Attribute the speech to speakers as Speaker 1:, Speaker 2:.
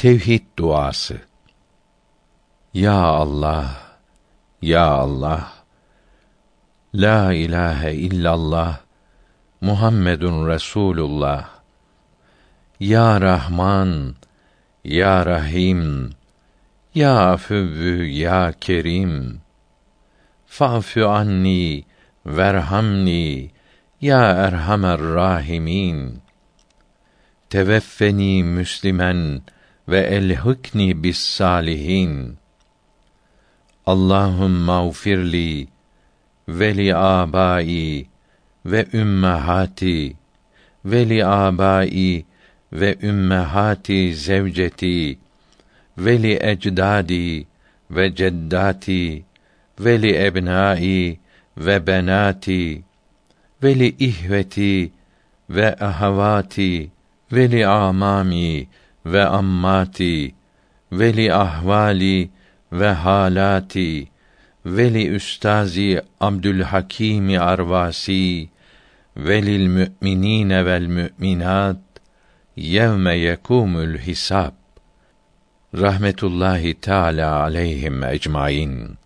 Speaker 1: Tevhid duası. Ya Allah, ya Allah. La ilahe illallah. Muhammedun Resulullah. Ya Rahman, ya Rahim, ya Afüvvü, ya Kerim. Fa'fu anni, verhamni, ya Erhamer Rahimin. Teveffeni Müslimen ve elhikni bis salihin. Allahümme ufirli ve li abai ve ümmehati ve li abai ve ümmehati zevceti ve li ecdadi ve ceddati ve li ebnai ve benati ve li ihveti ve ahavati ve li amami ve ammati ve li ahvali ve halati ve li üstazi Abdülhakim Arvasi ve lil müminine vel müminat yevme yekumul hisab. Rahmetullahi teala aleyhim ecmaîn